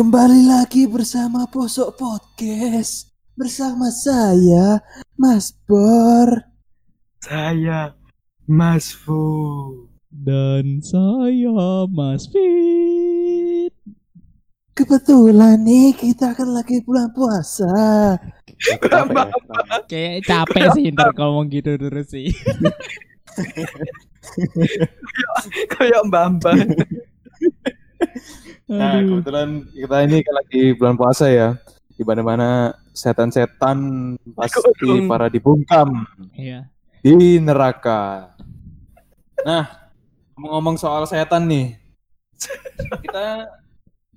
Kembali lagi bersama Posok Podcast bersama saya Mas Bor. Saya Mas Fu. Dan saya Mas Fit. Kebetulan nih kita kan lagi bulan puasa. Kayak capek sih ntar ngomong gitu terus sih. Kayak mbak-mbak. Nah, kebetulan kita ini kan lagi bulan puasa ya. Di mana-mana setan-setan pasti para dibungkam Iya. di neraka. Nah, ngomong-ngomong soal setan nih. Kita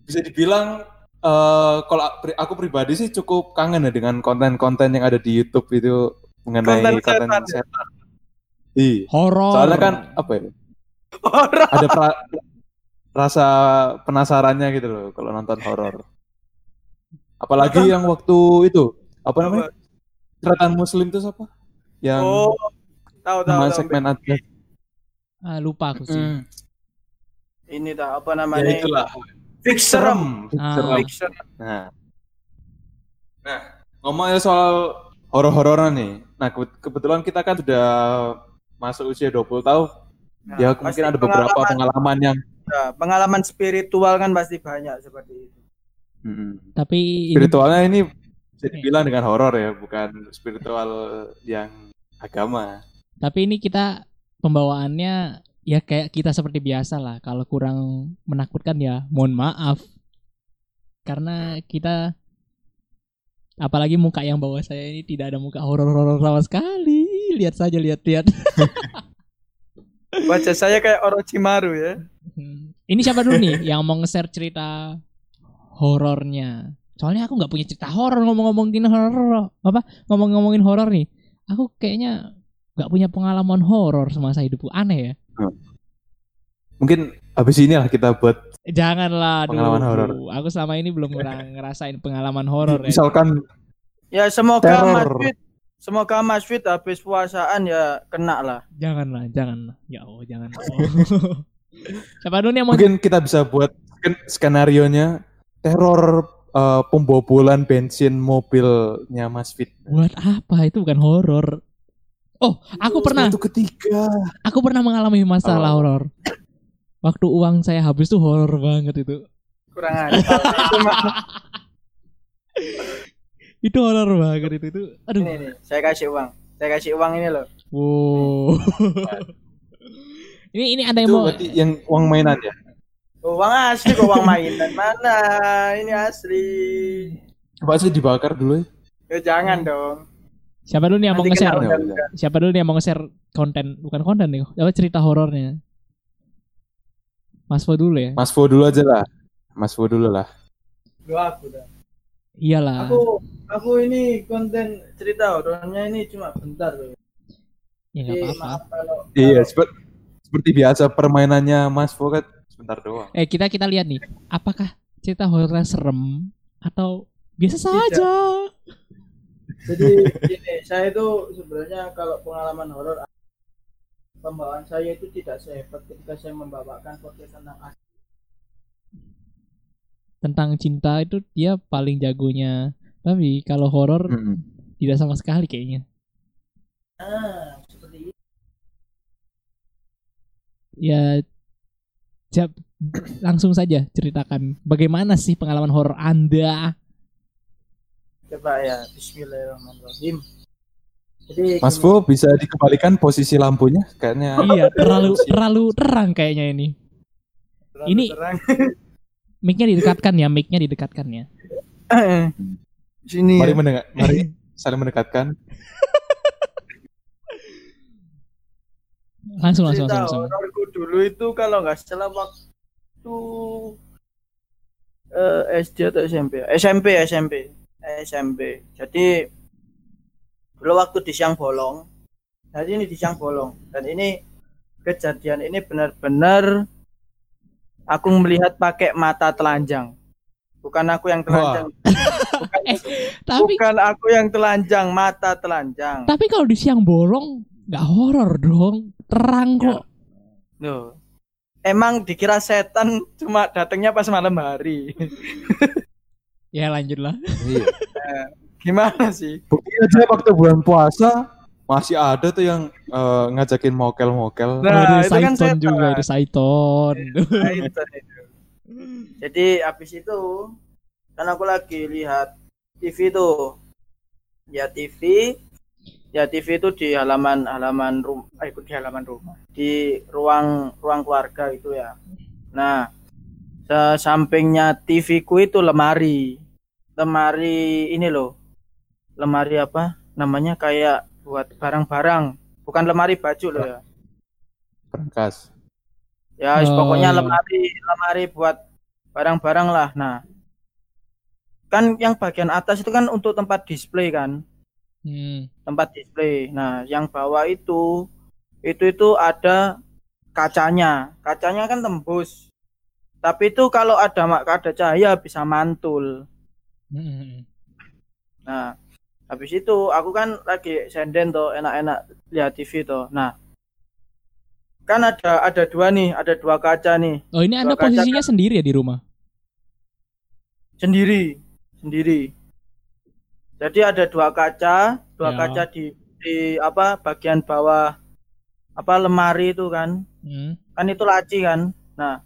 bisa dibilang eh kalau aku pribadi sih cukup kangen ya dengan konten-konten yang ada di YouTube itu mengenai Konten konten, setan. setan. Iya. Horor. Soalnya kan apa ya? Orang. Ada pra- rasa penasarannya gitu loh kalau nonton horor. Apalagi yang waktu itu apa namanya? Ceratan Muslim itu siapa? Yang Oh, tahu tahu. nama tahu. segmen ada. Ah, lupa aku sih. Hmm, Ini tak apa ya namanya? itulah. Fix serem. Ah. Serem. Fix serem. Nah. Nah, ngomongnya soal horor-hororan nih. Nah, ke- kebetulan kita kan sudah masuk usia 20 tahun. Nah, ya, mungkin ada beberapa pengalaman, pengalaman yang ya, pengalaman spiritual kan pasti banyak seperti itu. Hmm, Tapi spiritualnya ini bisa dibilang dengan horor ya, bukan spiritual yang agama. tapi ini kita pembawaannya ya kayak kita seperti biasa lah. Kalau kurang menakutkan ya mohon maaf. Karena kita apalagi muka yang bawah saya ini tidak ada muka horor-horor sama sekali. Lihat saja, lihat-lihat. Wajah saya kayak Orochimaru ya. Hmm. Ini siapa dulu nih yang mau nge-share cerita horornya? Soalnya aku nggak punya cerita horor ngomong-ngomongin horor apa ngomong-ngomongin horor nih. Aku kayaknya nggak punya pengalaman horor semasa hidupku aneh ya. Mungkin habis ini lah kita buat Janganlah Pengalaman dulu. horor. Aku selama ini belum pernah ngerasain pengalaman horor ya. misalkan Ya semoga Fit Semoga Mas Fit habis puasaan ya kena lah. Janganlah, janganlah. Ya Allah, jangan. Oh. siapa dulu nih yang mau mungkin kita bisa buat sken- skenario-nya teror eh, pembobolan bensin mobilnya Mas Fit. buat apa? Itu bukan horor. Oh, aku pernah. Itu ketiga. Aku pernah mengalami masalah Oh. horor. Waktu uang saya habis tuh horor banget itu. Kurang aja. Itu horor banget itu. Itu aduh. ini nih, saya kasih uang. Saya kasih uang ini loh. Wow. ini ini ada yang Itu mau berarti yang uang mainan ya? Oh, uang asli kok uang mainan mana? Ini asli. Coba sih dibakar dulu ya. Ya jangan dong. Siapa dulu nih yang mau Nanti nge-share? kena Ya. Siapa dulu nih yang mau nge-share konten? Bukan konten nih, apa cerita horornya? Mas Fo dulu ya. Mas Fo dulu aja lah. Mas Fo dulu lah. Lu aku dah. Iyalah. Aku aku ini konten cerita horornya ini cuma bentar loh. Ya Jadi apa-apa. maaf kalau Iya, seperti, seperti biasa permainannya Mas Fo kan sebentar doang. Eh kita kita lihat nih, apakah cerita horornya serem atau biasa saja? Jadi gini, saya itu sebenarnya kalau pengalaman horor pembawaan saya itu tidak sehebat ketika saya membawakan podcast tentang as- Tentang cinta itu dia paling jagonya. Tapi kalau horor Mm-mm. tidak sama sekali kayaknya. Ah, seperti itu. Ya jap- langsung saja ceritakan bagaimana sih pengalaman horor Anda? Coba ya, Bismillahirrahmanirrahim. Jadi Mas Fo bisa dikembalikan posisi lampunya kayaknya. iya, terlalu Siap. terlalu terang kayaknya ini. terlalu ini- terang. Mic-nya didekatkan ya, mic-nya didekatkan ya. sini. Mari ya. mendengar, mari saling mendekatkan. Langsung langsung cerita langsung. hororku dulu itu kalau nggak salah waktu eh, SD atau SMP ya? SMP SMP SMP jadi dulu waktu di siang bolong jadi ini di siang bolong dan ini kejadian ini benar-benar aku melihat pakai mata telanjang bukan aku yang telanjang bukan, Tapi bukan aku yang telanjang mata telanjang tapi kalau di siang bolong nggak horor dong, terang kok. Loh. Emang dikira setan cuma datangnya pas malam hari. Ya lanjut lah. Iya. Gimana sih? Bukti aja waktu bulan puasa masih ada tuh yang eh, ngajakin mokel-mokel. Nah, Oh, itu kan Saiton setan. juga, itu Saiton. Nah, itu, itu. Jadi habis itu kan aku lagi lihat TV tuh. Ya TV. Ya TV itu di halaman halaman rumah, eh, di halaman rumah, di ruang ruang keluarga itu ya. Nah, se- sampingnya TV ku itu lemari. Lemari ini loh. Lemari apa? Namanya kayak buat barang-barang, bukan lemari baju loh ya. Berangkas. Ya, Oh, pokoknya iya. lemari lemari buat barang-barang lah. Nah, kan yang bagian atas itu kan untuk tempat display kan, Hmm. tempat display. Nah, yang bawah itu itu itu ada kacanya. Kacanya kan tembus. Tapi itu kalau ada mak ada cahaya bisa mantul. Hmm. Nah, habis itu aku kan lagi senden tuh enak-enak lihat TV tuh. Nah, kan ada ada dua nih, ada dua kaca nih. Oh ini anda Dua kaca posisinya sendiri ya di rumah? sendiri sendiri jadi ada dua kaca dua Ya. kaca di di apa bagian bawah apa lemari itu kan Hmm. kan itu laci kan nah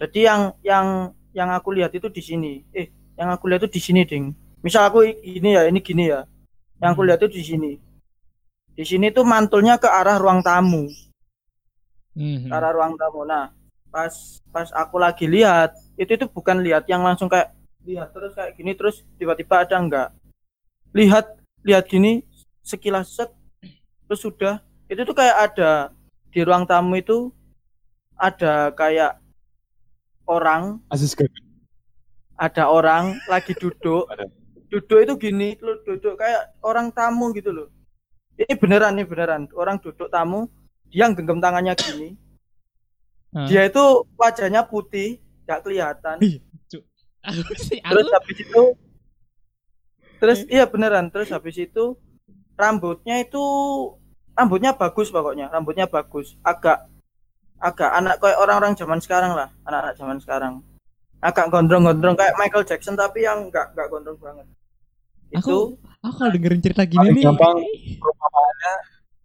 jadi yang yang yang aku lihat itu di sini eh yang aku lihat itu di sini ding misal aku ini ya ini gini ya yang aku Hmm. lihat itu di sini di sini tuh mantulnya ke arah ruang tamu Hmm. ke arah ruang tamu. Nah, pas pas aku lagi lihat, itu itu bukan lihat yang langsung kayak lihat terus kayak gini terus tiba-tiba ada enggak. Lihat lihat gini sekilas set terus sudah itu tuh kayak ada di ruang tamu itu ada kayak orang, Asis ada orang lagi duduk. Duduk itu gini, lu duduk kayak orang tamu gitu loh. Ini beneran nih beneran. Orang duduk tamu, dia genggam tangannya gini. Ah. Dia itu wajahnya putih, nggak kelihatan. Terus habis itu, terus iya beneran. Terus habis itu rambutnya itu rambutnya bagus pokoknya, rambutnya bagus. Agak agak anak kayak orang-orang zaman sekarang lah, anak-anak zaman sekarang. Agak gondrong-gondrong kayak Michael Jackson tapi yang nggak nggak gondrong banget. Aku- Itu aku kalau dengerin cerita gini nih. gampang. perumpamaannya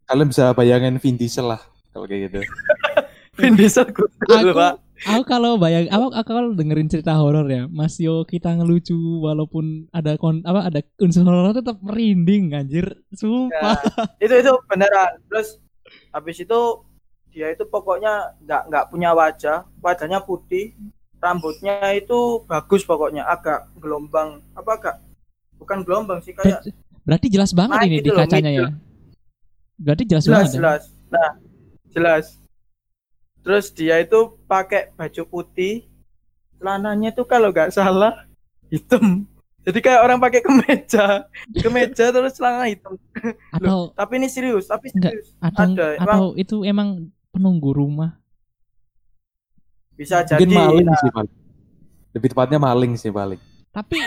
kalian bisa bayangin Vin Diesel lah kalau kayak gitu. Vin Diesel Aku, Pak. aku kalau bayang, aku, aku kalau dengerin cerita horor ya, Mas Yo kita ngelucu walaupun ada kon, apa ada unsur horor tetap merinding anjir, sumpah. Ya, itu itu beneran. Terus habis itu dia itu pokoknya nggak nggak punya wajah, wajahnya putih, rambutnya itu bagus pokoknya, agak gelombang apa agak bukan gelombang sih kayak Ber- Berarti jelas banget ini di gitu loh, kacanya ya. Berarti jelas, jelas banget. ya? jelas. Nah jelas. Terus dia itu pakai baju putih, celananya tuh kalau nggak salah hitam. Jadi kayak orang pakai kemeja, kemeja terus celana hitam. Atau Tapi ini serius, tapi Enggak. serius. atau ada, atau itu emang penunggu rumah. Bisa Mungkin jadi. maling nah, sih paling. Lebih tepatnya maling sih paling. Tapi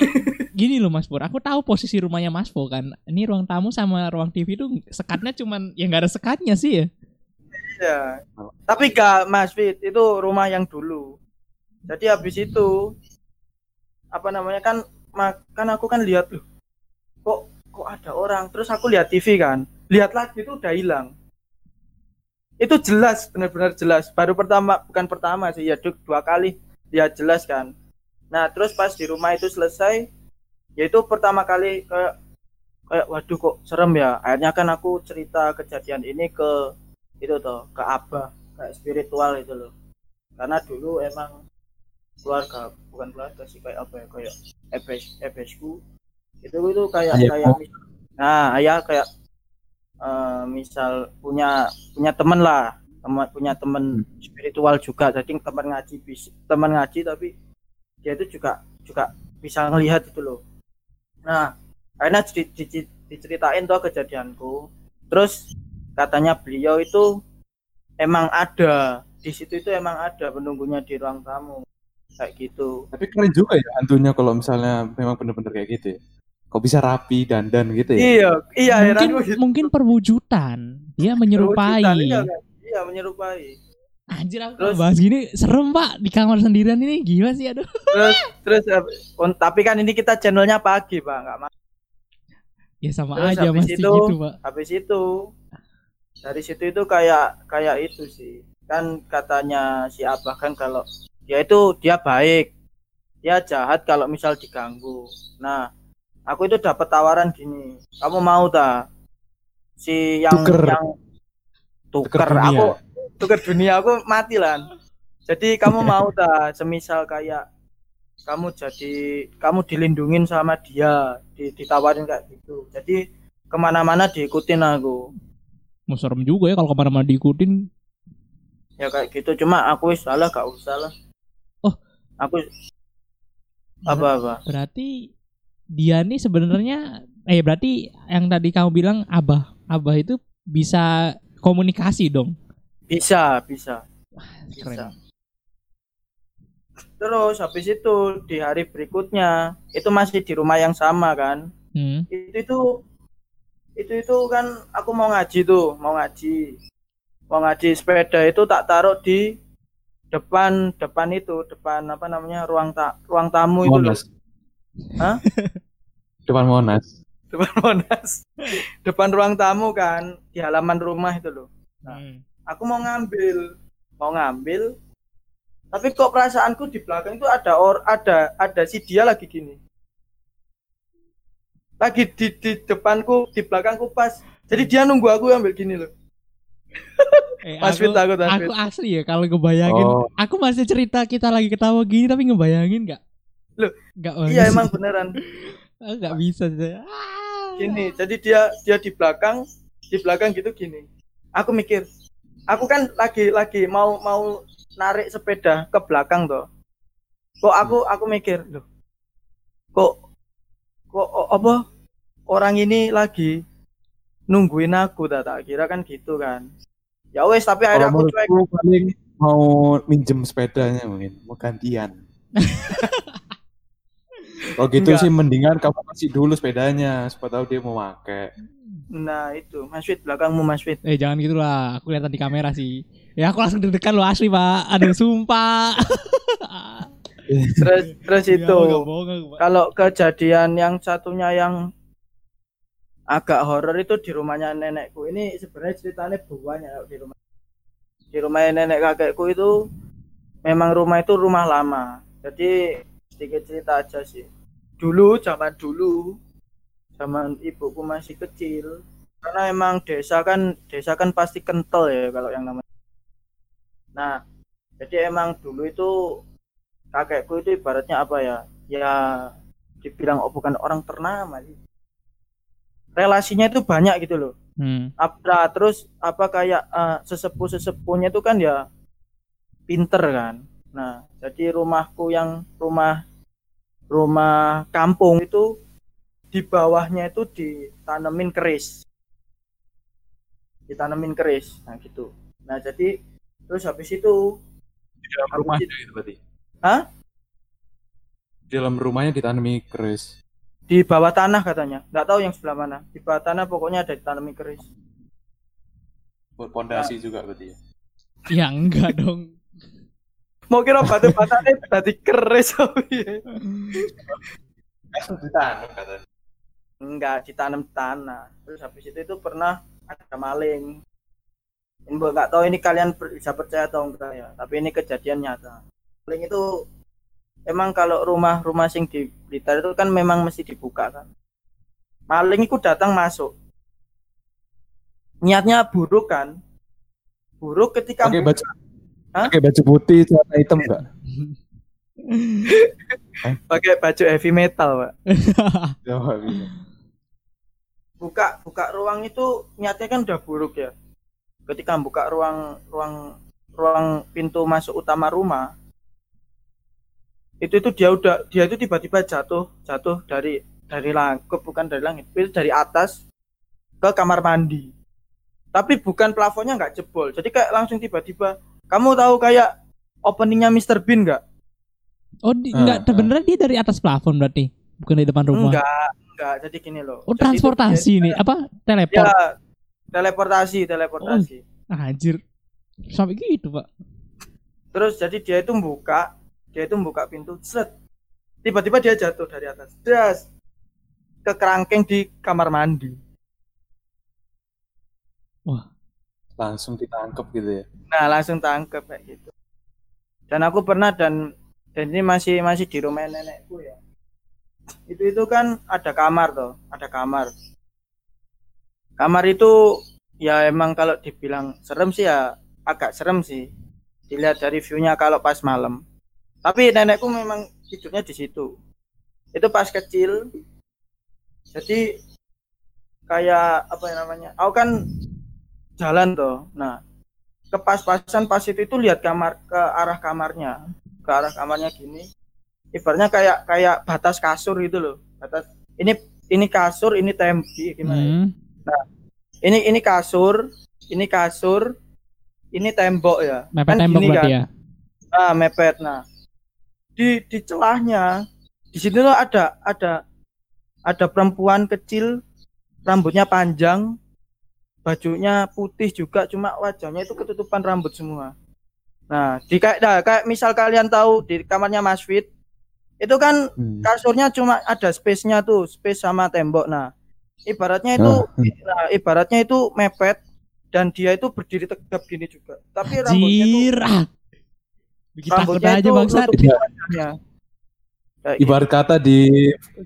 gini loh Mas Pur, aku tahu posisi rumahnya Mas Po kan. Ini ruang tamu sama ruang TV itu sekatnya cuman ya nggak ada sekatnya sih ya. Ya. Tapi gak Mas Fit, itu rumah yang dulu. Jadi habis itu apa namanya kan ma- kan aku kan lihat loh. Kok kok ada orang? Terus aku lihat TV kan. Lihat lagi itu udah hilang. Itu jelas, benar-benar jelas. Baru pertama, bukan pertama sih, ya du- dua kali lihat jelas kan. Nah, terus pas di rumah itu selesai, yaitu pertama kali kayak kayak waduh kok serem ya. Akhirnya kan aku cerita kejadian ini ke itu tuh ke abah kayak spiritual itu loh. Karena dulu emang keluarga bukan keluarga sih kayak apa ya kayak ebes ebesku itu itu kayak Ayahmu. kayak nah ayah kayak eh, misal punya punya temen lah. Teman punya temen spiritual juga. Jadi teman ngaji teman ngaji tapi dia itu juga juga bisa ngelihat itu loh nah akhirnya di- di- diceritain tuh kejadianku terus katanya beliau itu emang ada di situ itu emang ada penunggunya di ruang tamu kayak gitu Tapi keren juga ya hantunya kalau misalnya memang bener-bener kayak gitu ya. Kok bisa rapi dandan gitu ya? iya iya mungkin gitu. mungkin perwujudan. Dia menyerupai. Perwujudan, iya, kan? iya menyerupai Anjir aku Terus- bahas gini serem pak di kamar sendirian ini gila sih aduh. terus terus eh, tapi kan ini kita channelnya pagi pak nggak ma- Ya sama Terus aja mesti itu- gitu pak. habis itu dari situ itu kayak kayak itu sih kan katanya si abah kan kalau dia itu dia baik dia jahat kalau misal diganggu nah aku itu dapat tawaran gini kamu mau tak si yang Tuker. yang tuker, Tuker dunia. aku tuker dunia aku mati lah jadi kamu mau tak semisal kayak kamu jadi kamu dilindungin sama dia di- ditawarin kayak gitu. Jadi ke mana-mana diikutin aku. Mau serem juga ya kalau ke mana-mana diikutin. ya kayak gitu. Cuma aku salah gak usah lah. Oh. aku apa apa? Berarti dia nih sebenarnya eh berarti yang tadi kamu bilang abah. Abah itu bisa komunikasi dong. Bisa bisa Keren. bisa terus habis itu di hari berikutnya itu masih di rumah yang sama kan Hmm. itu itu itu itu kan aku mau ngaji tuh mau ngaji mau ngaji sepeda itu tak taruh di depan depan itu depan apa namanya ruang tak ruang tamu itu loh Monas. Hah? Depan Monas. depan Monas depan ruang tamu kan di halaman rumah itu loh Hmm. Aku mau ngambil. Mau ngambil. Tapi kok perasaanku di belakang itu ada or ada ada si dia lagi gini. Lagi di di depanku di belakangku pas. Jadi dia nunggu aku ambil gini loh. Eh, Mas aku, Fit Mas aku Fit. asli ya kalau ngebayangin. Oh. aku masih cerita kita lagi ketawa gini tapi ngebayangin nggak? Loh, nggak iya emang beneran. Aku nggak bisa saya Ah. gini jadi dia dia di belakang di belakang gitu gini. Aku mikir aku kan lagi lagi mau mau narik sepeda ke belakang toh kok aku aku mikir loh kok kok apa orang ini lagi nungguin aku tak tak kira kan gitu kan ya wes tapi akhirnya aku cuek paling mau minjem sepedanya mungkin, mau gantian. Kalau gitu Enggak. sih mendingan kamu kasih dulu sepedanya, supaya tahu dia mau pakai. Nah itu. Mas Fit belakangmu Mas Fit eh jangan gitu lah. Aku lihat di kamera sih. Ya aku langsung deg-degan lo asli pak. Aduh sumpah. Terus terus Ya, itu. aku nggak bohong aku, Pak. kalau kejadian yang satunya yang agak horor itu di rumahnya nenekku. Ini sebenarnya ceritanya banyak di rumah. Di rumah nenek kakekku itu memang rumah itu rumah lama. Jadi sedikit cerita aja sih. Dulu zaman dulu zaman ibuku masih kecil. Karena emang desa kan desa kan pasti kental ya kalau yang namanya. Nah jadi emang dulu itu kakekku itu ibaratnya apa ya? Ya dibilang oh, bukan orang ternama sih. Relasinya itu banyak gitu loh. Hmm. apa terus apa kayak eh, sesepuh sesepuhnya itu kan ya pinter kan. Nah jadi rumahku yang rumah rumah kampung itu di bawahnya itu ditanemin keris ditanemin keris nah gitu nah jadi terus habis itu Di dalam rumahnya itu- itu berarti. Hah? Di dalam rumahnya ditanami keris. di bawah tanah katanya nggak tahu yang sebelah mana di bawah tanah pokoknya ada ditanami keris Buat pondasi juga berarti ya. ya enggak dong mau kira batu batanya tadi keris oh iya. Ditanam katanya. Enggak ditanam di tanah. Terus habis itu itu pernah ada maling. Ini nggak tahu ini kalian bisa percaya atau enggak ya. Tapi ini kejadian nyata. Maling itu emang kalau rumah-rumah sing di Blitar itu kan memang mesti dibuka kan. Maling itu datang masuk. Niatnya buruk kan. Buruk ketika Pakai baju Hah? pakai baju putih celana hitam enggak? pakai baju heavy metal pak. buka buka ruang itu niatnya kan udah buruk ya ketika buka ruang ruang ruang pintu masuk utama rumah itu itu dia udah dia itu tiba-tiba jatuh jatuh dari dari langit bukan dari langit itu dari atas ke kamar mandi tapi bukan plafonnya nggak jebol jadi kayak langsung tiba-tiba kamu tahu kayak openingnya Mr. Bean nggak oh di, Ah, enggak ah. beneran dia dari atas plafon berarti bukan di depan rumah enggak enggak jadi gini loh. Oh Jadi transportasi nih apa? ya teleport? Teleportasi teleportasi. Anjir. Sampai gitu, Pak. terus jadi dia itu buka dia itu buka pintu set. Tiba-tiba dia jatuh dari atas. Das. Ke kerangkeng di kamar mandi. Langsung ditangkap gitu ya. nah langsung tangkep kayak gitu. Dan aku pernah dan dan ini masih masih di rumah nenekku ya itu itu kan ada kamar tuh ada kamar. Kamar itu ya emang kalau dibilang serem sih ya agak serem sih. Dilihat dari view-nya kalau pas malam. Tapi nenekku memang tidurnya di situ. Itu pas kecil. Jadi kayak apa ya namanya aku kan jalan tuh nah ke pas-pasan pas itu itu lihat kamar ke arah kamarnya. Ke arah kamarnya gini ibaratnya kayak kayak batas kasur gitu loh batas ini ini kasur ini tembok gimana ya? Hmm. ini ini kasur ini kasur ini tembok ya Mepet Kan tembok gini berarti kan. ya. ah mepet nah di di celahnya di situ tuh ada ada ada perempuan kecil rambutnya panjang bajunya putih juga cuma wajahnya itu ketutupan rambut semua nah di kayak nah, kayak misal kalian tahu di kamarnya Mas Fit itu kan Hmm. kasurnya cuma ada space-nya tuh space sama tembok nah ibaratnya itu Ah, nah, ibaratnya itu mepet dan dia itu berdiri tegap gini juga tapi rambutnya tuh ah. Bikin rambutnya aja wajahnya. Kayak gitu. Ibarat kata di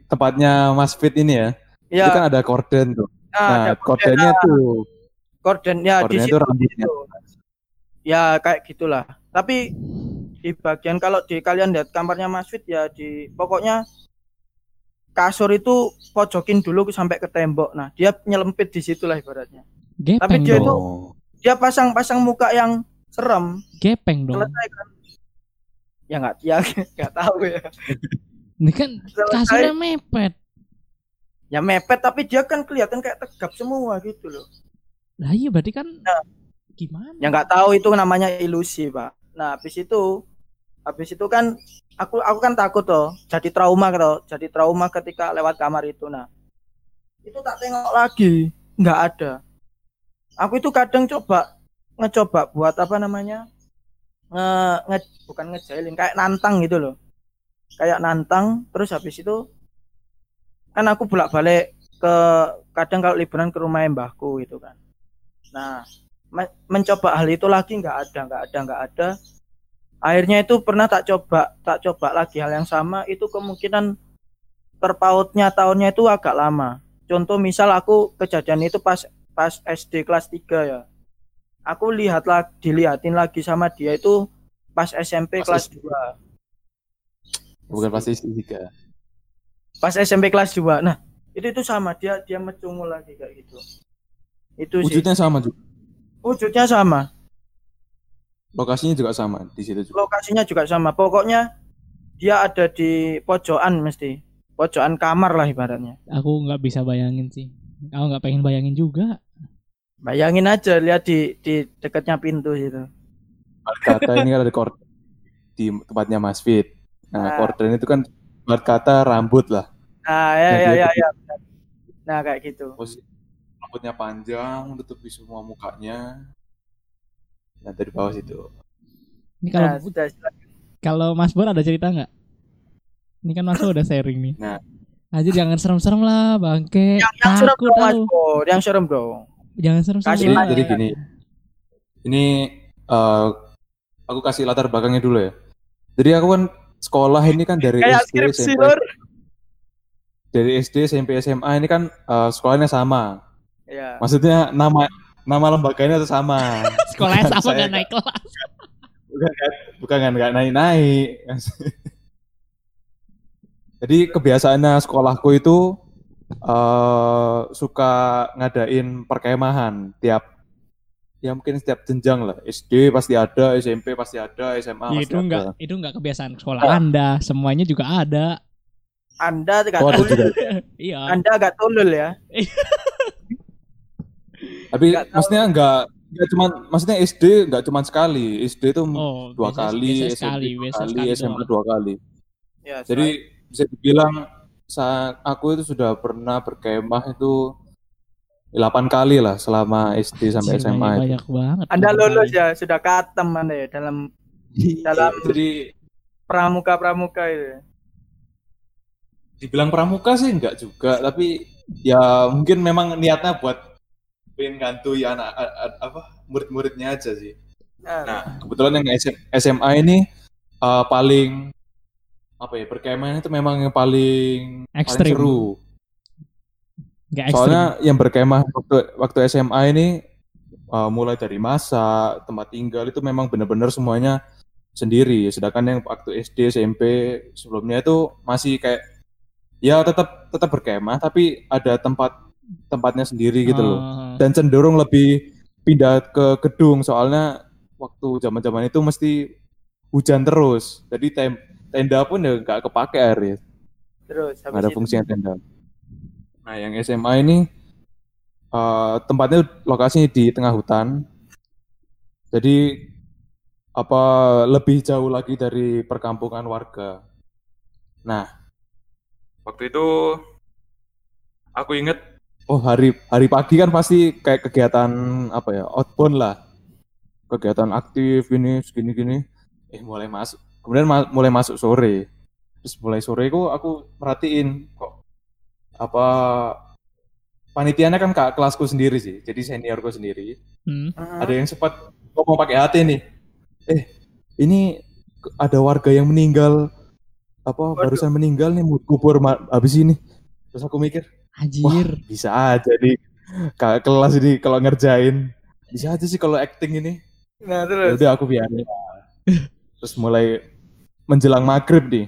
tempatnya Mas Fit ini ya, ya, itu kan ada korden tuh. nah, Nah, ada kordennya tuh, korden ya di kordennya situ tuh rambutnya. gitu. ya kayak gitulah tapi di bagian kalau di kalian lihat kamarnya Mas Fit ya di pokoknya kasur itu pojokin dulu sampai ke tembok nah dia nyelempit di situlah ibaratnya Tapi Gepeng dia dong. itu- dia pasang-pasang muka yang serem Gepeng dong. selesai kan ya nggak ya nggak tahu ya Ini kan kasurnya mepet. ya mepet tapi dia kan kelihatan kayak tegap semua gitu loh Lah iya berarti kan Nah. gimana? ya nggak tahu itu namanya ilusi pak nah habis itu habis itu kan aku aku kan takut toh jadi trauma toh jadi trauma ketika lewat kamar itu nah. Itu tak tengok lagi nggak ada. Aku itu kadang coba ngecoba buat apa namanya nge, nge- bukan ngejailin kayak nantang gitu loh. Kayak nantang terus habis itu kan aku bolak balik ke kadang kalau liburan ke rumah mbahku gitu kan. Nah me- mencoba hal itu lagi nggak ada nggak ada nggak ada akhirnya itu pernah tak coba tak coba lagi hal yang sama. Itu kemungkinan terpautnya tahunnya itu agak lama. Contoh misal aku kejadian itu pas pas SD kelas 3 ya. Aku lihat lagi dilihatin lagi sama dia itu pas SMP Pas kelas SD. 2 Bukan pasti tiga. pas SMP kelas 2 nah itu itu sama. Dia dia mecungul lagi kayak gitu. Itu sih. Wujudnya sama juga. wujudnya sama Lokasinya juga sama di situ juga. lokasinya juga sama pokoknya dia ada di pojokan mesti pojokan kamar lah ibaratnya Aku nggak bisa bayangin sih. Aku nggak pengen bayangin juga. bayangin aja lihat di di dekatnya pintu situ Kata ini kan ada korden di tempatnya Mas Fit. Nah, Ah. korden itu kan buat kata rambut lah. nah ya Nah, ya ya, ya. nah kayak gitu Posisi rambutnya panjang, tutupi semua mukanya. Nah, dari bawah situ. Ini kalau nah, sudah silakan. kalau Mas Bor ada cerita nggak? Ini kan Mas Bor udah sharing nih. Nah. Aja jangan serem-serem lah, bangke. yang, yang serem Takut dong mas. Pur yang serem dong Jangan serem-serem. Kasih Jadi, jadi gini. Ini eh, aku kasih latar belakangnya dulu ya. Jadi aku kan sekolah ini kan dari kayak SD, skripsi SMP, dari SD, SMP, SMA ini kan eh, sekolahnya sama. ya Maksudnya nama nama lembaganya itu sama. Sekolahnya Bukan sama nggak naik kelas. bukan kan bukan kan nggak naik naik jadi kebiasaannya sekolahku itu eh suka ngadain perkemahan tiap ya mungkin setiap jenjang lah. SD pasti ada SMP pasti ada SMA Ya, pasti itu ada. enggak itu enggak kebiasaan sekolah Anda, semuanya juga ada. anda gak oh tulul Iya. anda gak tulul ya? Tapi tahu. maksudnya nggak nggak cuma maksudnya SD nggak cuma sekali SD itu Oh, dua biasa- kali biasa SMP sekali, dua biasa kali sekali SMA dua kali ya Jadi bisa dibilang saat aku itu sudah pernah berkemah itu 8 kali lah selama SD sampai SMA banyak, itu. banyak banget. anda Banyak lulus kali. ya sudah katem anda ya dalam dalam Jadi pramuka-pramuka itu. dibilang pramuka sih enggak juga, tapi ya mungkin memang niatnya buat pengen gantui anak a- a- apa murid-muridnya aja sih. Nah, Nah, kebetulan yang SM SMA ini uh, paling apa ya berkemah itu memang yang paling paling Ekstrim. seru. Nggak ekstrim. Soalnya yang berkemah waktu waktu SMA ini uh, mulai dari masa, tempat tinggal itu memang benar-benar semuanya sendiri. Sedangkan yang waktu SD, SMP sebelumnya itu masih kayak ya tetap tetap berkemah tapi ada tempat tempatnya sendiri gitu loh. Oh. Dan cenderung lebih pindah ke gedung soalnya waktu zaman-zaman itu mesti hujan terus. Jadi tem- tenda pun ya nggak kepake air terus nggak ada habis itu fungsinya tenda. Nah, yang SMA ini eh, tempatnya lokasinya di tengah hutan. Jadi apa lebih jauh lagi dari perkampungan warga. Nah, waktu itu aku inget oh hari hari pagi kan pasti kayak kegiatan apa ya outbound lah kegiatan aktif ini segini gini eh mulai masuk kemudian ma- mulai masuk sore terus mulai sore kok aku merhatiin kok apa panitianya kan kak kelasku sendiri sih jadi seniorku sendiri Hmm. Hmm. ada yang sempat ngomong pakai hati nih eh ini ada warga yang meninggal apa Waduh. barusan meninggal nih mau kubur habis ini terus aku mikir wah Anjir. bisa aja nih. Kelas ini kalau ngerjain. Bisa aja sih kalau acting ini. Nah ya terus? udah aku biarin. Terus mulai menjelang maghrib nih.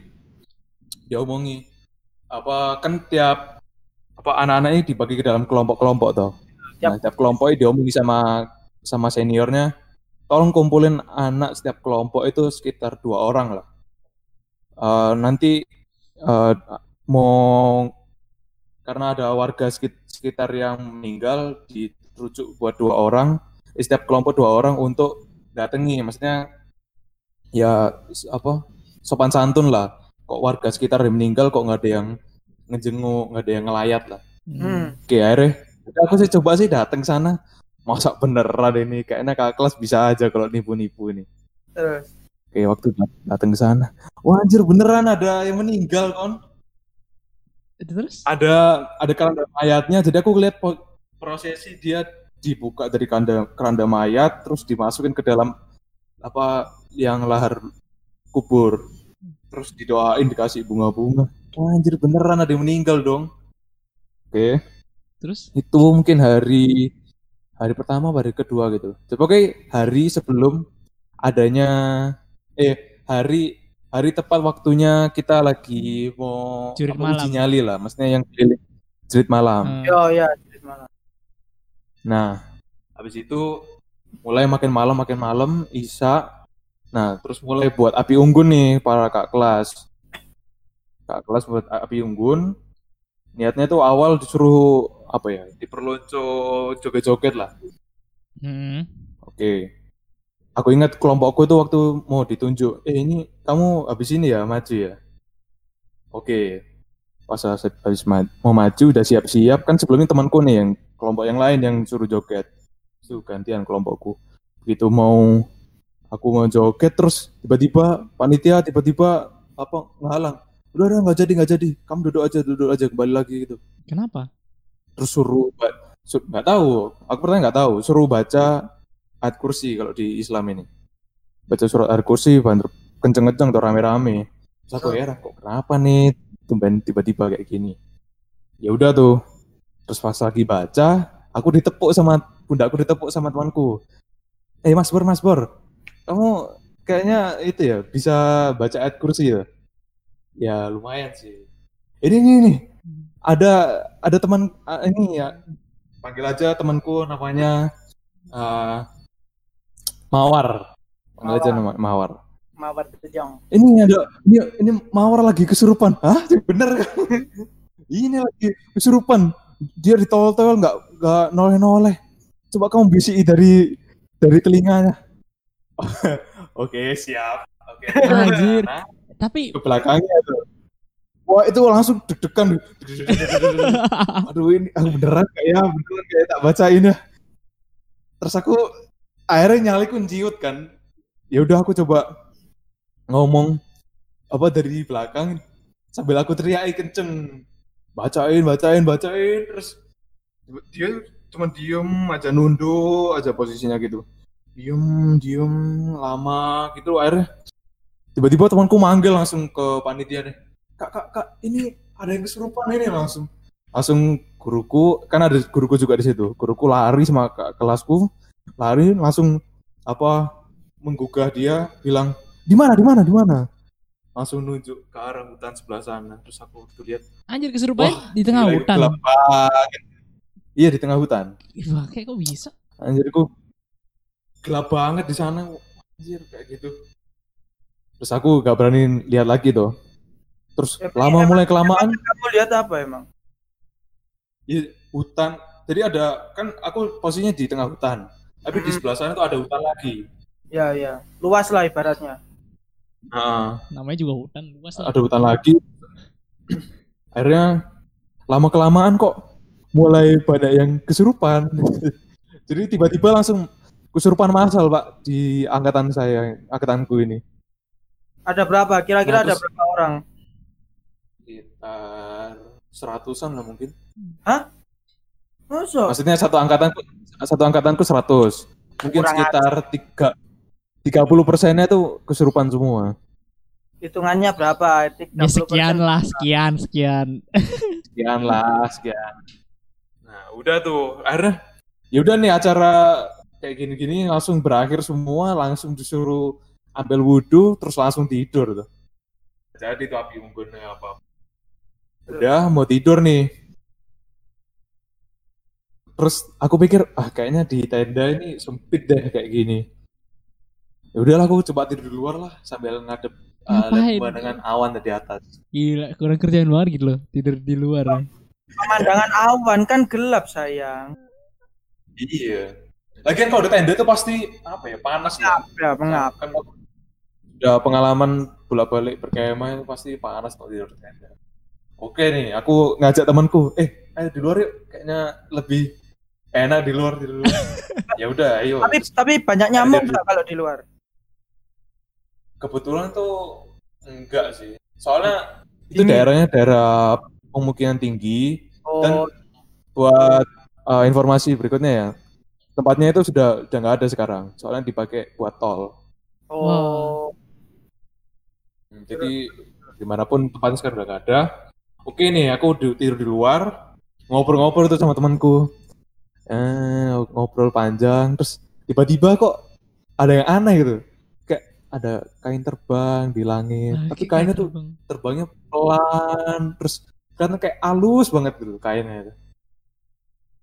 Dia omongi apa kan tiap apa anak-anak ini dibagi ke dalam kelompok-kelompok toh. Nah, tiap kelompok ini diomongi sama sama seniornya. Tolong kumpulin anak setiap kelompok itu sekitar dua orang lah. Eh, nanti eh, mau karena ada warga sekit- sekitar yang meninggal dirujuk buat dua orang setiap kelompok dua orang untuk datangi. Maksudnya ya apa sopan santun lah. Kok warga sekitar yang meninggal kok nggak ada yang ngejenguk nggak ada yang ngelayat lah. Hmm. oke akhirnya aku sih coba sih datang sana. Masa beneran ini? Kayaknya kakak kelas bisa aja kalau nipu-nipu ini. Terus? Oke waktu dat- datang ke sana. Wah anjir beneran ada yang meninggal kon Terus? ada ada keranda mayatnya. Jadi aku lihat prosesi dia dibuka dari keranda keranda mayat terus dimasukin ke dalam apa yang lahar kubur. Terus didoain dikasih bunga-bunga. Wah, anjir beneran ada yang meninggal dong. Oke. Terus? itu mungkin hari hari pertama hari kedua gitu. Coba kayak hari sebelum adanya eh hari hari tepat waktunya kita lagi mau Jurit uji malam. nyali lah maksudnya yang keliling jerit malam. Eh, yo ya jadi malam. Nah habis itu mulai makin malam makin malam isa. Nah terus mulai buat api unggun nih para kak kelas. Kak kelas buat api unggun. Niatnya tuh awal disuruh apa ya diperlonco joget-joget lah. Hmm. Oke. Aku ingat kelompokku itu waktu mau ditunjuk. Eh ini kamu habis ini ya maju ya. Oke. Pas habis ma- mau maju udah siap-siap kan sebelumnya temanku nih yang kelompok yang lain yang suruh joget. Itu gantian kelompokku. Begitu mau aku mau joget terus tiba-tiba panitia tiba-tiba apa ngehalang. Udah udah nggak jadi nggak jadi. Kamu duduk aja duduk aja kembali lagi gitu Kenapa? terus suruh nggak tahu aku pernah nggak tahu suruh baca ayat kursi kalau di Islam ini. Baca surat ayat kursi banter kenceng-kenceng atau rame-rame. Terus aku heran kok kenapa nih tumben tiba-tiba kayak gini? Ya udah tuh. Terus pas lagi baca aku ditepuk sama pundakku ditepuk sama temanku. Eh Mas Bor Mas Bor kamu kayaknya itu ya bisa baca ayat kursi ya? Ya lumayan sih. Ini ini nih ada ada teman ah, ini ya. Panggil aja temanku namanya ah, Mawar. Aja nama Mawar. Mawar tejong ini ada ini ini Mawar lagi kesurupan. Hah? Bener ini lagi kesurupan. Dia ditolol-tolol nggak nggak noleh-noleh. Coba kamu bisiki dari dari telinganya. Oke siap. Oke. Anjir. Nah, Tapi ke belakangnya tuh wah itu langsung deg-degan. Aduh ini aku beneran kayak beneran kayak tak bacain ya. Terus aku akhirnya nyaliku ciut kan. Ya udah aku coba ngomong apa dari belakang sambil aku teriak kenceng. Bacain bacain bacain terus dia cuma diem aja nunduk aja posisinya gitu. Diem diem lama gitu akhirnya tiba-tiba temanku manggil langsung ke panitia deh kak kak kak ini ada yang kesurupan ini langsung. Langsung guruku kan ada guruku juga di situ. Guruku lari sama ke- kelasku lari langsung apa menggugah dia bilang di mana di mana di mana? Langsung nunjuk ke arah hutan sebelah sana. Terus aku waktu lihat Anjir kesurupan Wah, di tengah gila, hutan. gelap banget. iya di tengah hutan. Wah, kayak kok bisa? anjirku gelap banget di sana. Anjir kayak gitu. Terus aku gak berani lihat lagi tuh terus Ya, lama emang- mulai kelamaan. Kamu lihat apa emang? ya, hutan. Jadi ada kan aku posisinya di tengah hutan tapi di sebelah sana tuh ada hutan lagi Ya ya, luas lah ibaratnya. nah, Namanya juga hutan luas lah. ada hutan lagi akhirnya lama kelamaan kok mulai banyak yang kesurupan jadi tiba-tiba langsung kesurupan massal pak di angkatan saya angkatanku ini Ada berapa? Kira-kira Nah, ada terus- berapa orang? sekitar seratusan lah mungkin Masa? maksudnya satu angkatanku satu angkatanku 100 mungkin Kurang sekitar tiga 30 persennya tuh kesurupan semua. Hitungannya berapa? 30%. Ya sekian lah, sekian, sekian. sekian lah sekian. Nah udah tuh. Akhirnya? Ya udah nih acara kayak gini-gini langsung berakhir semua langsung disuruh ambil wudhu terus langsung tidur tuh. Jadi tuh api unggunnya apa? Udah mau tidur nih terus aku pikir ah kayaknya di tenda ini sempit deh kayak gini ya udahlah aku coba tidur di luar lah sambil ngadep uh, Ngapain? pemandangan awan dari atas Gila, kurang kerjaan banget gitu loh. Tidur di luar. ya. Pemandangan awan kan gelap sayang. Iya. Lagian kalau di tenda itu pasti apa ya panas lah. Ya pengap. Kan udah pengalaman bolak-balik berkemah itu pasti panas kalau tidur di tenda. Oke nih, aku ngajak temanku, eh ayo di luar yuk, kayaknya lebih enak di luar di luar. ya udah, ayo. Tapi tapi banyak nyamuk nggak kalau di luar? Kebetulan tuh enggak sih. Soalnya itu daerahnya daerah pemukiman tinggi, Dan Oh, buat uh, informasi berikutnya ya tempatnya itu sudah udah nggak ada sekarang soalnya dipakai buat tol oh. Hmm, jadi di mana pun tempatnya sekarang udah nggak ada oke nih aku tidur di luar ngobrol-ngobrol tuh sama temanku eh, ngobrol panjang terus tiba-tiba kok ada yang aneh gitu. Kayak ada kain terbang di langit Nah, tapi kainnya gitu, tuh Bang. terbangnya pelan terus karena kayak halus banget gitu kainnya itu.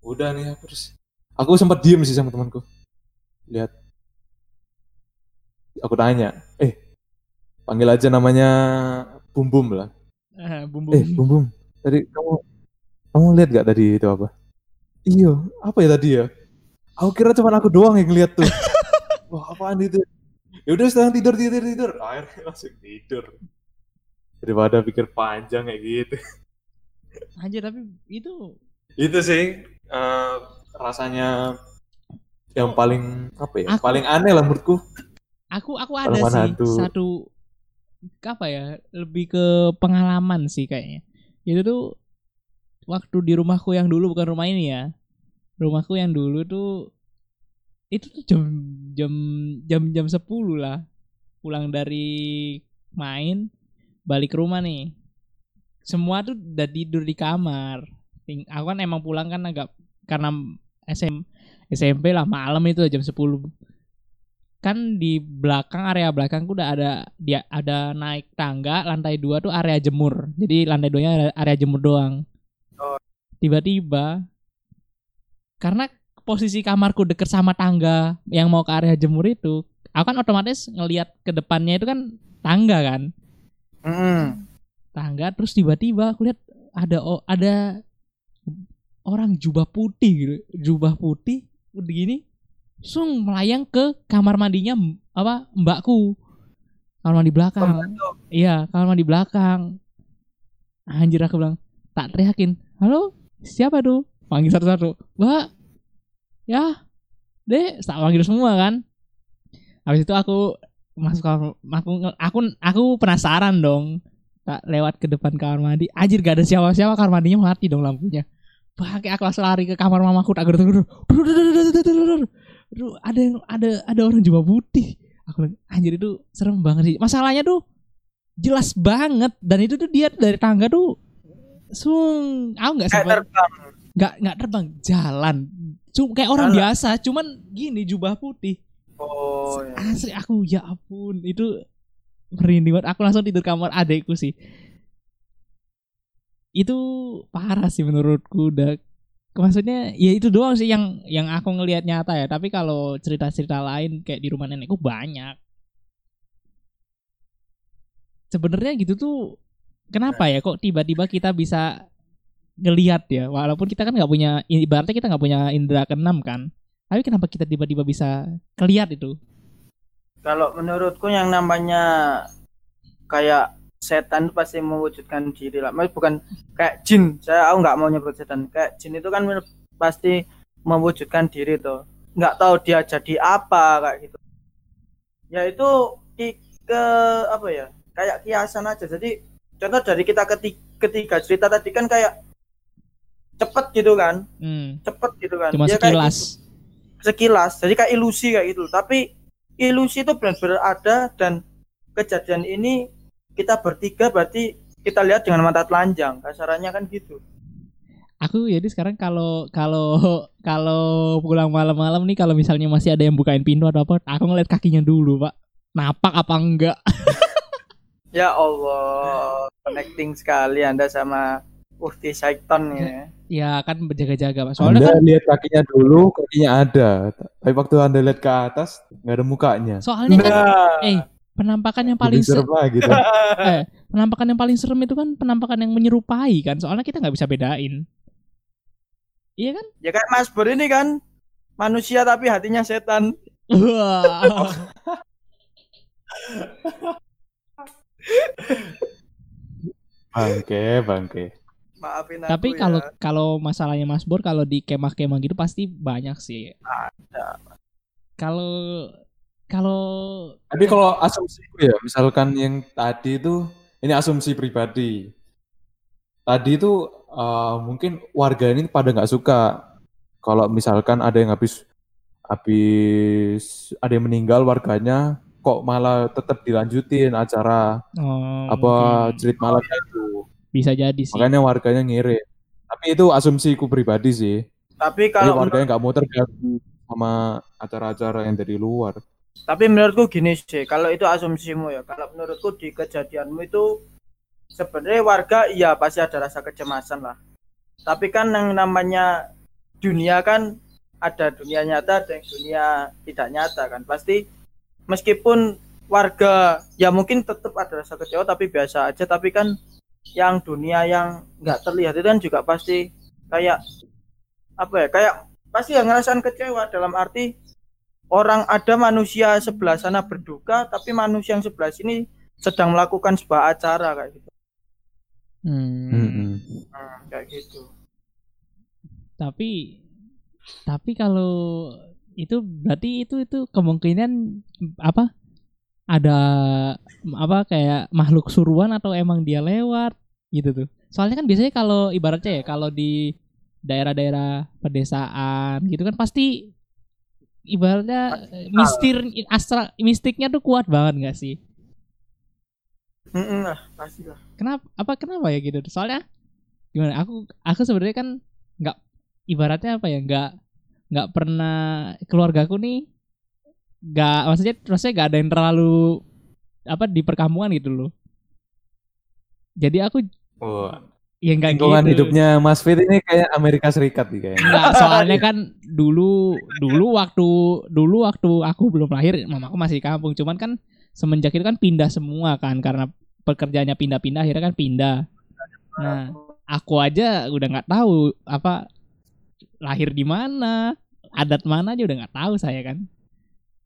Udah nih aku terus aku sempat diem sih sama temanku. Lihat. Aku tanya eh panggil aja namanya bum bum lah. Ah, bumbu. eh bum bum tadi kamu kamu lihat gak tadi itu apa iya apa ya tadi ya? Aku kira cuma aku doang yang lihat tuh. Wah apaan itu? Ya udah sekarang tidur tidur tidur. Akhirnya langsung tidur. Daripada pikir panjang kayak gitu. Anjir tapi itu itu sih eh, rasanya yang paling apa ya? Aku- paling aneh lah menurutku. Aku aku ada sih hantu? satu apa ya lebih ke pengalaman sih kayaknya. Itu tuh waktu di rumahku yang dulu bukan rumah ini ya. Rumahku yang dulu tuh itu tuh jam jam jam jam 10 lah. Pulang dari main balik ke rumah nih. Semua tuh udah tidur di kamar. Aku kan emang pulang kan agak karena SM, SMP lah malam itu jam 10 kan di belakang area belakangku udah ada dia ada naik tangga lantai dua tuh area jemur. Jadi lantai duanya area, jemur doang. Tiba-tiba karena posisi kamarku deket sama tangga yang mau ke area jemur itu aku kan otomatis ngelihat ke depannya itu kan tangga kan? Mm-mm. tangga terus tiba-tiba aku lihat ada o- ada orang jubah putih gitu jubah putih udah gini sung melayang ke kamar mandinya apa mbakku. Kamar mandi belakang. Iya kamar mandi belakang. Anjir aku bilang tak teriakin halo? Siapa tuh? Panggil satu-satu. Mbak? Ya? Deh tak panggil semua kan? Habis itu aku masuk kamar aku aku aku penasaran dong. Tak lewat ke depan kamar mandi. Anjir gak ada siapa-siapa. Kamar mandinya mati dong lampunya. Pakai aku langsung lari ke kamar mamaku. Tak gerut gerut Aduh, ada yang ada ada orang jubah putih. Aku bilang, anjir itu serem banget sih. Masalahnya tuh jelas banget. Dan itu tuh dia dari tangga tuh sung. Aku nggak sempat terbang. Nggak nggak terbang jalan. Cuma kayak orang Jalan. biasa cuman gini jubah putih. Oh ya. asli aku ya ampun. Itu merinding banget. Aku langsung tidur kamar adekku sih. Itu parah sih menurutku udah maksudnya ya itu doang sih yang yang aku ngelihat nyata ya. Tapi kalau cerita-cerita lain kayak di rumah nenekku banyak. Sebenarnya gitu tuh kenapa ya kok tiba-tiba kita bisa ngelihat ya? Walaupun kita kan nggak punya ibaratnya kita nggak punya indera keenam kan. Tapi kenapa kita tiba-tiba bisa kelihat itu? Kalau menurutku yang namanya kayak setan pasti mewujudkan diri lah. Maksudnya bukan kayak jin. Saya aku nggak mau nyebut setan. Kayak jin itu kan pasti mewujudkan diri tuh nggak tahu dia jadi apa kayak gitu. Ya itu ke apa ya? Kayak kiasan aja. Jadi contoh dari kita ketiga, ketiga cerita tadi kan kayak cepet gitu kan? Hmm, cepet gitu kan? Cuma Dia kayak sekilas. gitu. Sekilas. Jadi kayak ilusi kayak gitu. Tapi ilusi itu benar-benar ada dan kejadian ini kita bertiga berarti kita lihat dengan mata telanjang. Kasarannya kan gitu. Aku jadi sekarang kalau kalau kalau pulang malam-malam nih kalau misalnya masih ada yang bukain pintu atau apa aku ngeliat kakinya dulu pak. Napak apa enggak ya Allah connecting sekali anda sama Ukti Saiton ya ya kan berjaga-jaga pak soalnya Anda kan lihat kakinya dulu, kakinya ada. Tapi waktu Anda lihat ke atas, nggak ada mukanya. soalnya kan nah eh penampakan yang paling serem lagi tuh. eh, penampakan yang paling serem itu kan penampakan yang menyerupai kan soalnya kita nggak bisa bedain iya kan ya kayak Mas Bur ini kan manusia tapi hatinya setan Wah. Bangke, bangke. maafin aku tapi ya. kalau kalau masalahnya Mas Bor kalau di kemah-kemah gitu pasti banyak sih Ada. kalau kalau Tapi kalau asumsiku ya, misalkan yang tadi itu, ini asumsi pribadi. Tadi itu eh, mungkin warga ini pada nggak suka kalau misalkan ada yang habis habis ada yang meninggal warganya kok malah tetap dilanjutin acara oh, apa mungkin jerit malamnya itu. bisa jadi sih Makanya warganya ngirit. Tapi itu asumsiku pribadi sih. tapi Jadi kalau warganya nggak mau terganggu sama acara-acara yang dari luar. Tapi menurutku gini sih, kalau itu asumsimu ya. Kalau menurutku di kejadianmu itu sebenarnya warga iya pasti ada rasa kecemasan lah. Tapi kan yang namanya dunia kan ada dunia nyata dan dunia tidak nyata kan. Pasti meskipun warga ya mungkin tetap ada rasa kecewa tapi biasa aja. Tapi kan yang dunia yang nggak terlihat itu kan juga pasti kayak apa ya? Kayak pasti yang ngerasain kecewa dalam arti orang ada manusia sebelah sana berduka tapi manusia yang sebelah sini sedang melakukan sebuah acara kayak gitu Hmm. Hmm, kayak gitu tapi tapi kalau itu berarti itu itu kemungkinan apa ada apa kayak makhluk suruhan atau emang dia lewat gitu tuh. Soalnya kan biasanya kalau ibaratnya ya kalau di daerah-daerah pedesaan gitu kan pasti ibaratnya eh, mistir astra mistiknya tuh kuat banget nggak sih? Mm-mm lah pasti lah. Kenapa apa kenapa ya gitu? Soalnya gimana aku aku sebenarnya kan nggak ibaratnya apa ya nggak nggak pernah keluargaku nih nggak maksudnya maksudnya nggak ada yang terlalu apa di perkampungan gitu loh. Jadi aku Wah, ya nggak gitu. hidupnya Mas Fit ini kayak Amerika Serikat nih kayaknya. Nggak, soalnya kan dulu dulu waktu dulu waktu aku belum lahir mamaku masih di kampung. Cuman kan semenjak itu kan pindah semua kan karena pekerjaannya pindah-pindah akhirnya kan pindah. Nah aku aja udah nggak tahu apa lahir di mana? Adat mana aja udah nggak tahu saya kan.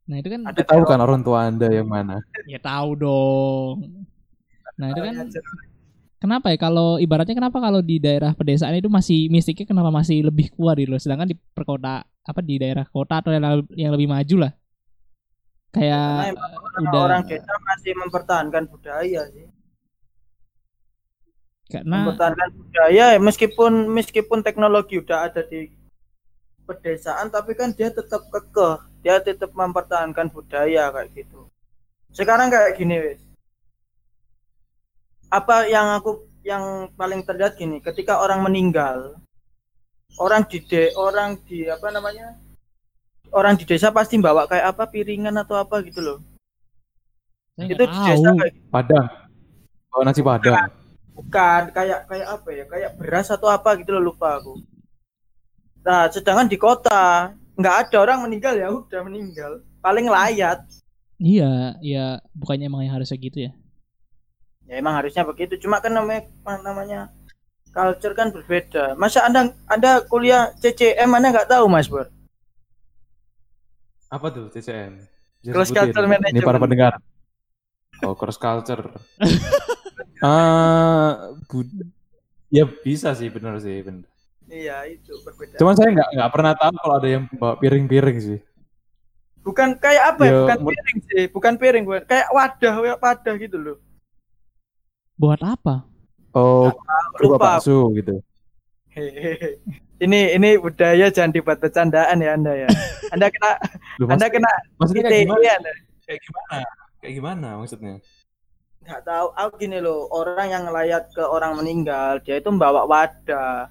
Nah itu kan ada Tapi tahu kan orang tua Anda yang mana? ya tahu dong. Nah itu kan kenapa ya? Kalau ibaratnya kenapa kalau di daerah pedesaan itu masih mistiknya kenapa masih lebih kuat gitu loh? Sedangkan di perkota apa di daerah kota atau yang, yang lebih maju lah. Kayak Karena udah orang desa masih mempertahankan budaya sih karena mempertahankan budaya ya meskipun meskipun teknologi udah ada di pedesaan tapi kan dia tetap kekeh. Dia tetap mempertahankan budaya kayak gitu. Sekarang kayak gini wes apa yang aku yang paling terlihat gini ketika orang meninggal orang di de, orang di apa namanya orang di desa pasti bawa kayak apa piringan atau apa gitu loh. Saya itu di desa kayak Padang. Bawa nasi padang. Bukan kayak kayak apa ya kayak beras atau apa gitu loh lupa aku nah sedangkan di kota nggak ada orang meninggal ya udah meninggal paling layat Iya, iya, bukannya emang yang harusnya gitu ya? ya emang harusnya begitu cuma kan namanya namanya culture kan berbeda masa anda anda kuliah CCM anda nggak tahu mas Bur Apa tuh CCM? Cross culture Ini management. para pendengar. Oh, cross culture. Ah, bud- ya bisa sih, bener sih, bener. iya itu berbeda Cuman saya nggak nggak pernah tahu kalau ada yang bawa piring-piring sih. bukan kayak apa ya Ya, bukan piring sih bukan piring bukan kayak wadah kayak wadah gitu loh Buat apa? Oh, berupa lupa bakso gitu. Hehehe. ini ini budaya jangan dibuat bercandaan ya anda ya anda kena Lu anda maksud- kena maksudnya kayak gimana? Anda. Kayak gimana? Kayak gimana maksudnya? Nggak tahu aku gini loh orang yang ngelayat ke orang meninggal dia itu membawa wadah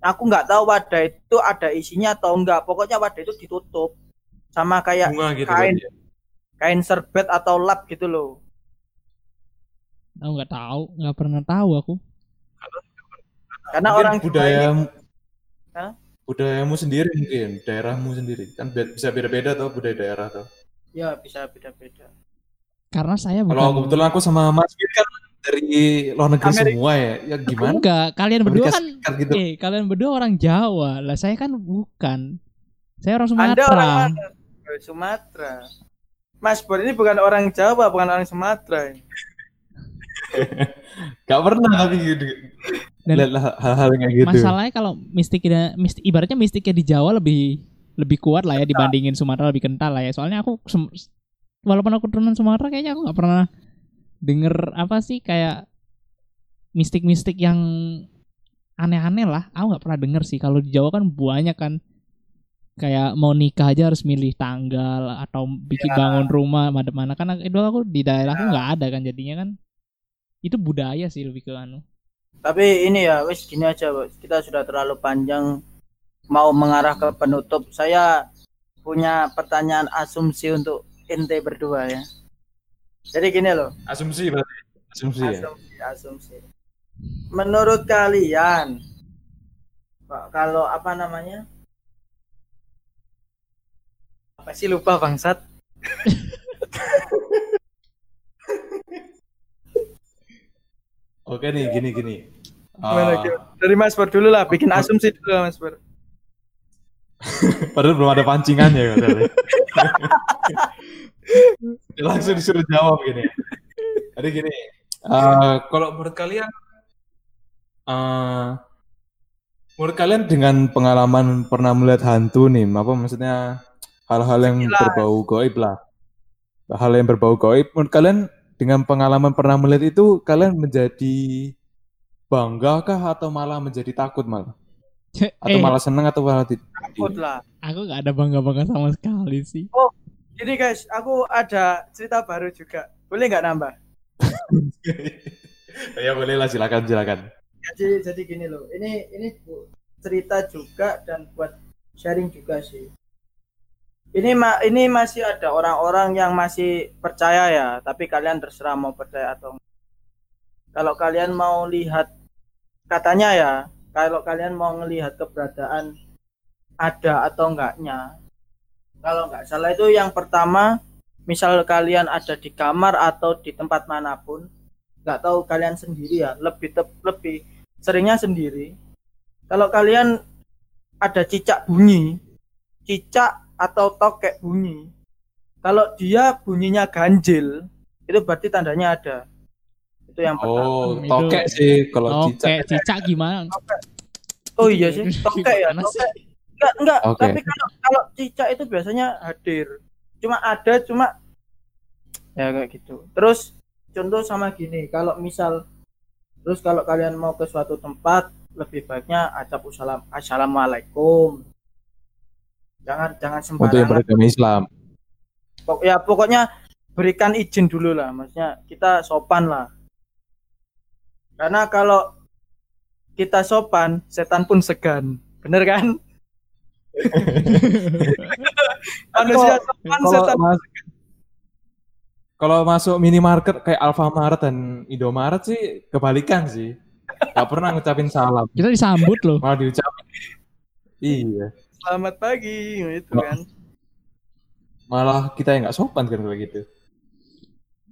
aku nggak tahu wadah itu ada isinya atau enggak pokoknya wadah itu ditutup sama kayak Bunga gitu kain. ya? kain serbet atau lap gitu loh Aku nggak tahu, nggak pernah tahu aku. karena Mungkin orang budaya Hah? budayamu sendiri mungkin, daerahmu sendiri. Kan bisa beda-beda tuh budaya daerah tuh. ya bisa beda-beda Karena saya bukan. Kalau kebetulan aku sama Mas Fit kan dari luar negeri Amerika. semua ya. Ya gimana? enggak, kalian berdua Amerika kan gitu. eh kalian berdua orang Jawa. Lah saya kan bukan. Saya orang anda Sumatera. orang mana Sumatera Mas Bor ini bukan orang Jawa bukan orang Sumatera Gak pernah tapi gitu. Dan- hal-hal yang kayak gitu. Masalahnya kalau mistiknya mistik ibaratnya mistiknya di Jawa lebih lebih kuat lah ya dibandingin Sumatera lebih kental lah ya. Soalnya aku walaupun aku turunan Sumatera kayaknya aku nggak pernah denger apa sih kayak mistik-mistik yang aneh-aneh lah. Aku nggak pernah denger sih. Kalau di Jawa kan banyak kan kayak mau nikah aja harus milih tanggal atau bikin Ya. bangun rumah mana mana kan itu aku di daerahku nggak ada kan jadinya kan itu budaya sih lebih ke anu Tapi ini ya, wis gini aja. Kita sudah terlalu panjang mau mengarah ke penutup. Saya punya pertanyaan asumsi untuk ente berdua ya. Jadi gini loh, Asumsi berarti. Asumsi ya. asumsi, asumsi. Menurut kalian, Pak, kalau apa namanya? Apa sih lupa bangsat? Oke nih, gini gini. Gimana, gimana? Dari Mas Pur dulu lah, bikin asumsi dulu Mas Pur. padahal belum ada pancingannya ya. Langsung disuruh jawab gini. Jadi gini. eh, kalau menurut kalian, eh, menurut kalian dengan pengalaman pernah melihat hantu nih, apa maksudnya hal-hal yang Sekilas. berbau goib lah, hal yang berbau goib, menurut kalian dengan pengalaman pernah melihat itu, kalian menjadi bangga kah atau malah menjadi takut malah, atau Eh, malah senang atau malah tidak? Takut lah. aku nggak ada bangga bangga sama sekali sih Jadi guys, aku ada cerita baru juga. Boleh nggak nambah? ya boleh lah silakan silakan. Jadi jadi gini loh. Ini ini bu- cerita juga dan buat sharing juga sih. Ini ma ini masih ada orang-orang yang masih percaya ya, tapi kalian terserah mau percaya atau enggak. Kalau kalian mau lihat katanya ya, kalau kalian mau melihat keberadaan ada atau enggaknya. Kalau nggak salah itu yang pertama, misal kalian ada di kamar atau di tempat mana pun, nggak tahu kalian sendiri ya, lebih tep- lebih seringnya sendiri. Kalau kalian ada cicak bunyi, cicak atau tokek bunyi, kalau dia bunyinya ganjil, itu berarti tandanya ada. Itu yang pertama. Oh, Itu- tokek sih kalau oke cicak. cicak gimana Oh iya sih, tokek ya, tokek. Enggak, enggak, Oke. tapi kalau kalau cicak itu biasanya hadir. cuma ada cuma ya kayak gitu terus contoh sama gini kalau misal terus kalau kalian mau ke suatu tempat lebih baiknya acap usalam assalamualaikum jangan jangan Untuk yang sembarangan beragama Islam. Pok- ya pokoknya berikan izin dulu lah maksudnya kita sopan lah karena kalau kita sopan setan pun segan bener kan manusia sopan Kalau setan mas- kalau masuk minimarket kayak Alfamart dan Indomaret sih kebalikan sih. Gak pernah ngucapin salam, Kita disambut loh. malah diucapin. Iya, selamat pagi gitu kan malah kita yang nggak sopan kan kalau gitu.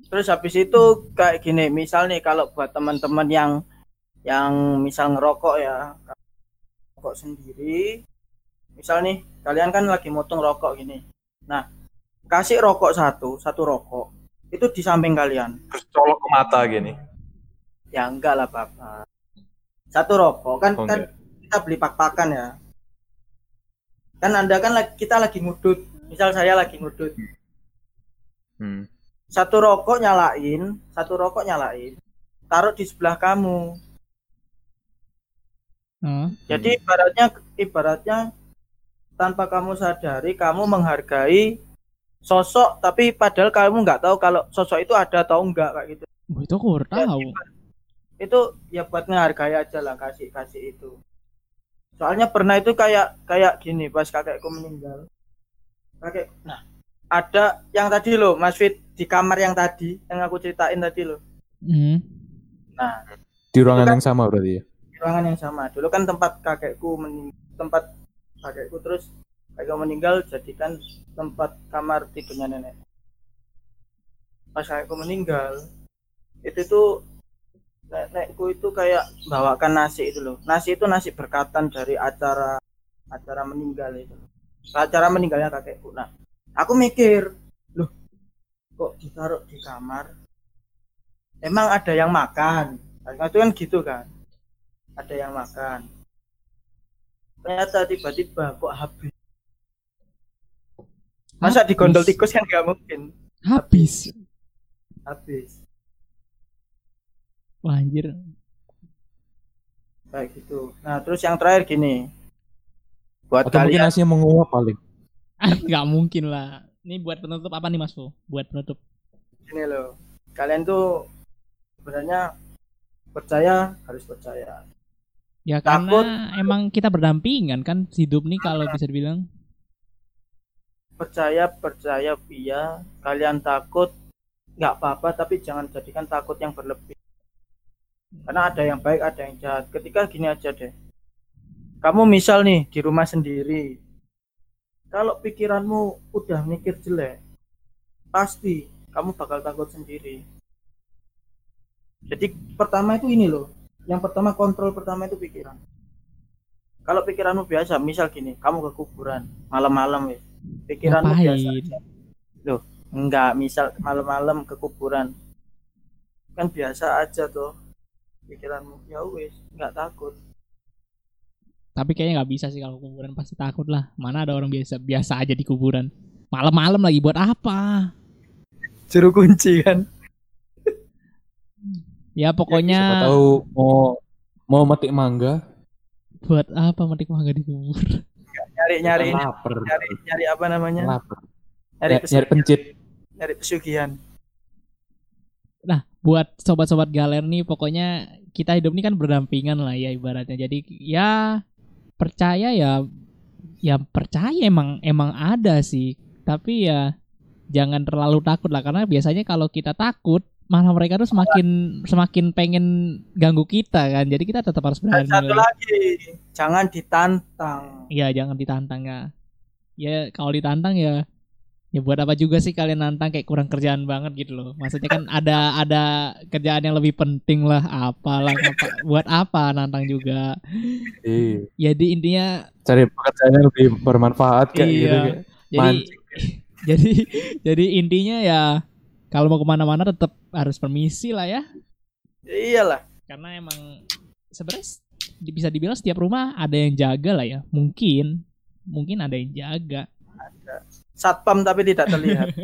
Terus habis itu kayak gini misal nih kalau buat teman-teman yang yang misal ngerokok ya rokok sendiri. Misal nih kalian kan lagi motong rokok gini. Nah kasih rokok satu satu rokok itu di samping kalian. Terus colok ke mata gini. ya enggak lah bapak satu rokok kan Oh, kan kita beli pak-pakan ya. Kan anda kan kita lagi ngudut. Misal saya lagi ngudut. Hmm. Satu rokok nyalain satu rokok nyalain. Taruh di sebelah kamu. Hah? jadi ibaratnya ibaratnya tanpa kamu sadari kamu menghargai sosok tapi padahal kamu nggak tahu kalau sosok itu ada atau enggak kayak gitu. Wah, itu aku baru tahu. itu ya buat menghargai aja lah kasih kasih itu. Soalnya pernah itu kayak kayak gini pas kakekku meninggal. Kakek nah ada yang tadi loh Mas Fit di kamar yang tadi yang aku ceritain tadi loh. Hmm. nah Di ruangan kan- yang sama berarti ya. di ruangan yang sama. Dulu kan tempat kakekku mening tempat kakekku terus kakekku meninggal jadikan tempat kamar tidurnya nenek. Pas kakekku meninggal itu tuh nenekku itu kayak bawakan nasi itu loh. Nasi itu nasi berkatan dari acara acara meninggal itu. Acara meninggalnya kakekku. Nah aku mikir kok ditaruh di kamar emang ada yang makan Nah, itu kan gitu kan ada yang makan ternyata tiba-tiba kok habis masa digondol Habis. tikus kan nggak mungkin Habis. habis Wah, anjir. kayak gitu nah terus yang terakhir gini buat Atau mungkin kalian nasinya menguap paling. Nggak mungkin lah. Ini buat penutup apa nih Mas Fu? Buat penutup. gini loh kalian tuh sebenarnya percaya harus percaya Ya Takut. karena emang kita berdampingan kan hidup nih kalau bisa dibilang. percaya percaya iya kalian takut nggak apa-apa tapi jangan jadikan takut yang berlebih karena ada yang baik ada yang jahat ketika gini aja deh kamu misal nih di rumah sendiri kalau pikiranmu udah mikir jelek pasti kamu bakal takut sendiri. Jadi pertama itu ini loh yang pertama kontrol pertama itu pikiran. Kalau pikiranmu biasa misal gini kamu ke kuburan malam-malam wes pikiranmu biasa aja. loh enggak misal malam-malam ke kuburan. Kan biasa aja tuh pikiranmu. Ya wes nggak takut Tapi kayaknya nggak bisa sih kalau kuburan pasti takut lah. Mana ada orang biasa biasa aja di kuburan. Malam-malam lagi buat apa? juru kunci kan Ya Siapa pokoknya tahu mau mau metik mangga, buat apa metik mangga di kubur? nyari nyari ini, lapar. nyari nyari apa namanya Lapar. nyari Nyari, nyari pencit. nyari pesugihan Nah, buat sobat-sobat galer nih pokoknya kita hidup ini kan berdampingan lah ya ibaratnya. Jadi ya percaya ya ya percaya emang emang ada sih. Tapi ya jangan terlalu takut lah karena biasanya kalau kita takut malah mereka tuh semakin semakin pengen ganggu kita kan. Jadi kita tetap harus dan berani. satu lagi jangan ditantang Iya, jangan ditantang ya. Ya kalau ditantang ya ya buat apa juga sih kalian nantang kayak kurang kerjaan banget gitu loh. Maksudnya kan ada ada kerjaan yang lebih penting lah, apalah apa buat apa nantang juga. Iya. Jadi intinya Cari pekerjaan yang lebih bermanfaat kayak Iya. gitu. Kayak. jadi Mancing. jadi jadi intinya ya kalau mau ke mana-mana tetap harus permisi lah ya. iyalah Karena emang sebenarnya bisa dibilang setiap rumah ada yang jaga lah ya. Mungkin mungkin ada yang jaga. Satpam tapi tidak terlihat.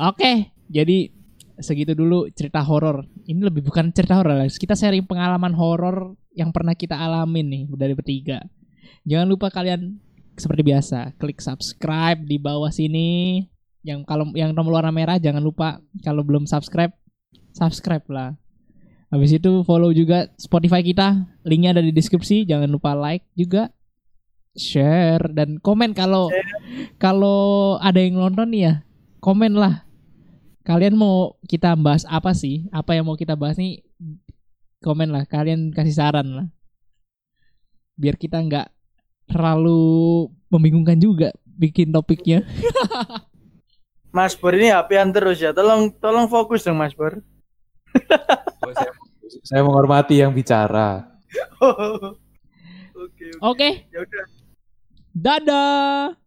Oke, jadi segitu dulu cerita horor. Ini lebih bukan cerita horor. Kita sharing pengalaman horor yang pernah kita alamin nih dari bertiga. Jangan lupa kalian seperti biasa klik subscribe di bawah sini. Yang kalau yang tombol warna merah jangan lupa kalau belum subscribe subscribe lah. Habis itu follow juga Spotify kita, linknya ada di deskripsi. Jangan lupa like juga, share dan komen kalau kalau ada yang nonton nih ya, komen lah. Kalian mau kita bahas apa sih? Apa yang mau kita bahas nih? Komen lah, kalian kasih saran lah. Biar kita nggak terlalu membingungkan juga bikin topiknya. Mas Bor ini HP-an terus ya. Tolong tolong fokus dong Mas Bor. Oh, saya, saya menghormati yang bicara. Oke, oke. Oke, Ya udah. Dadah.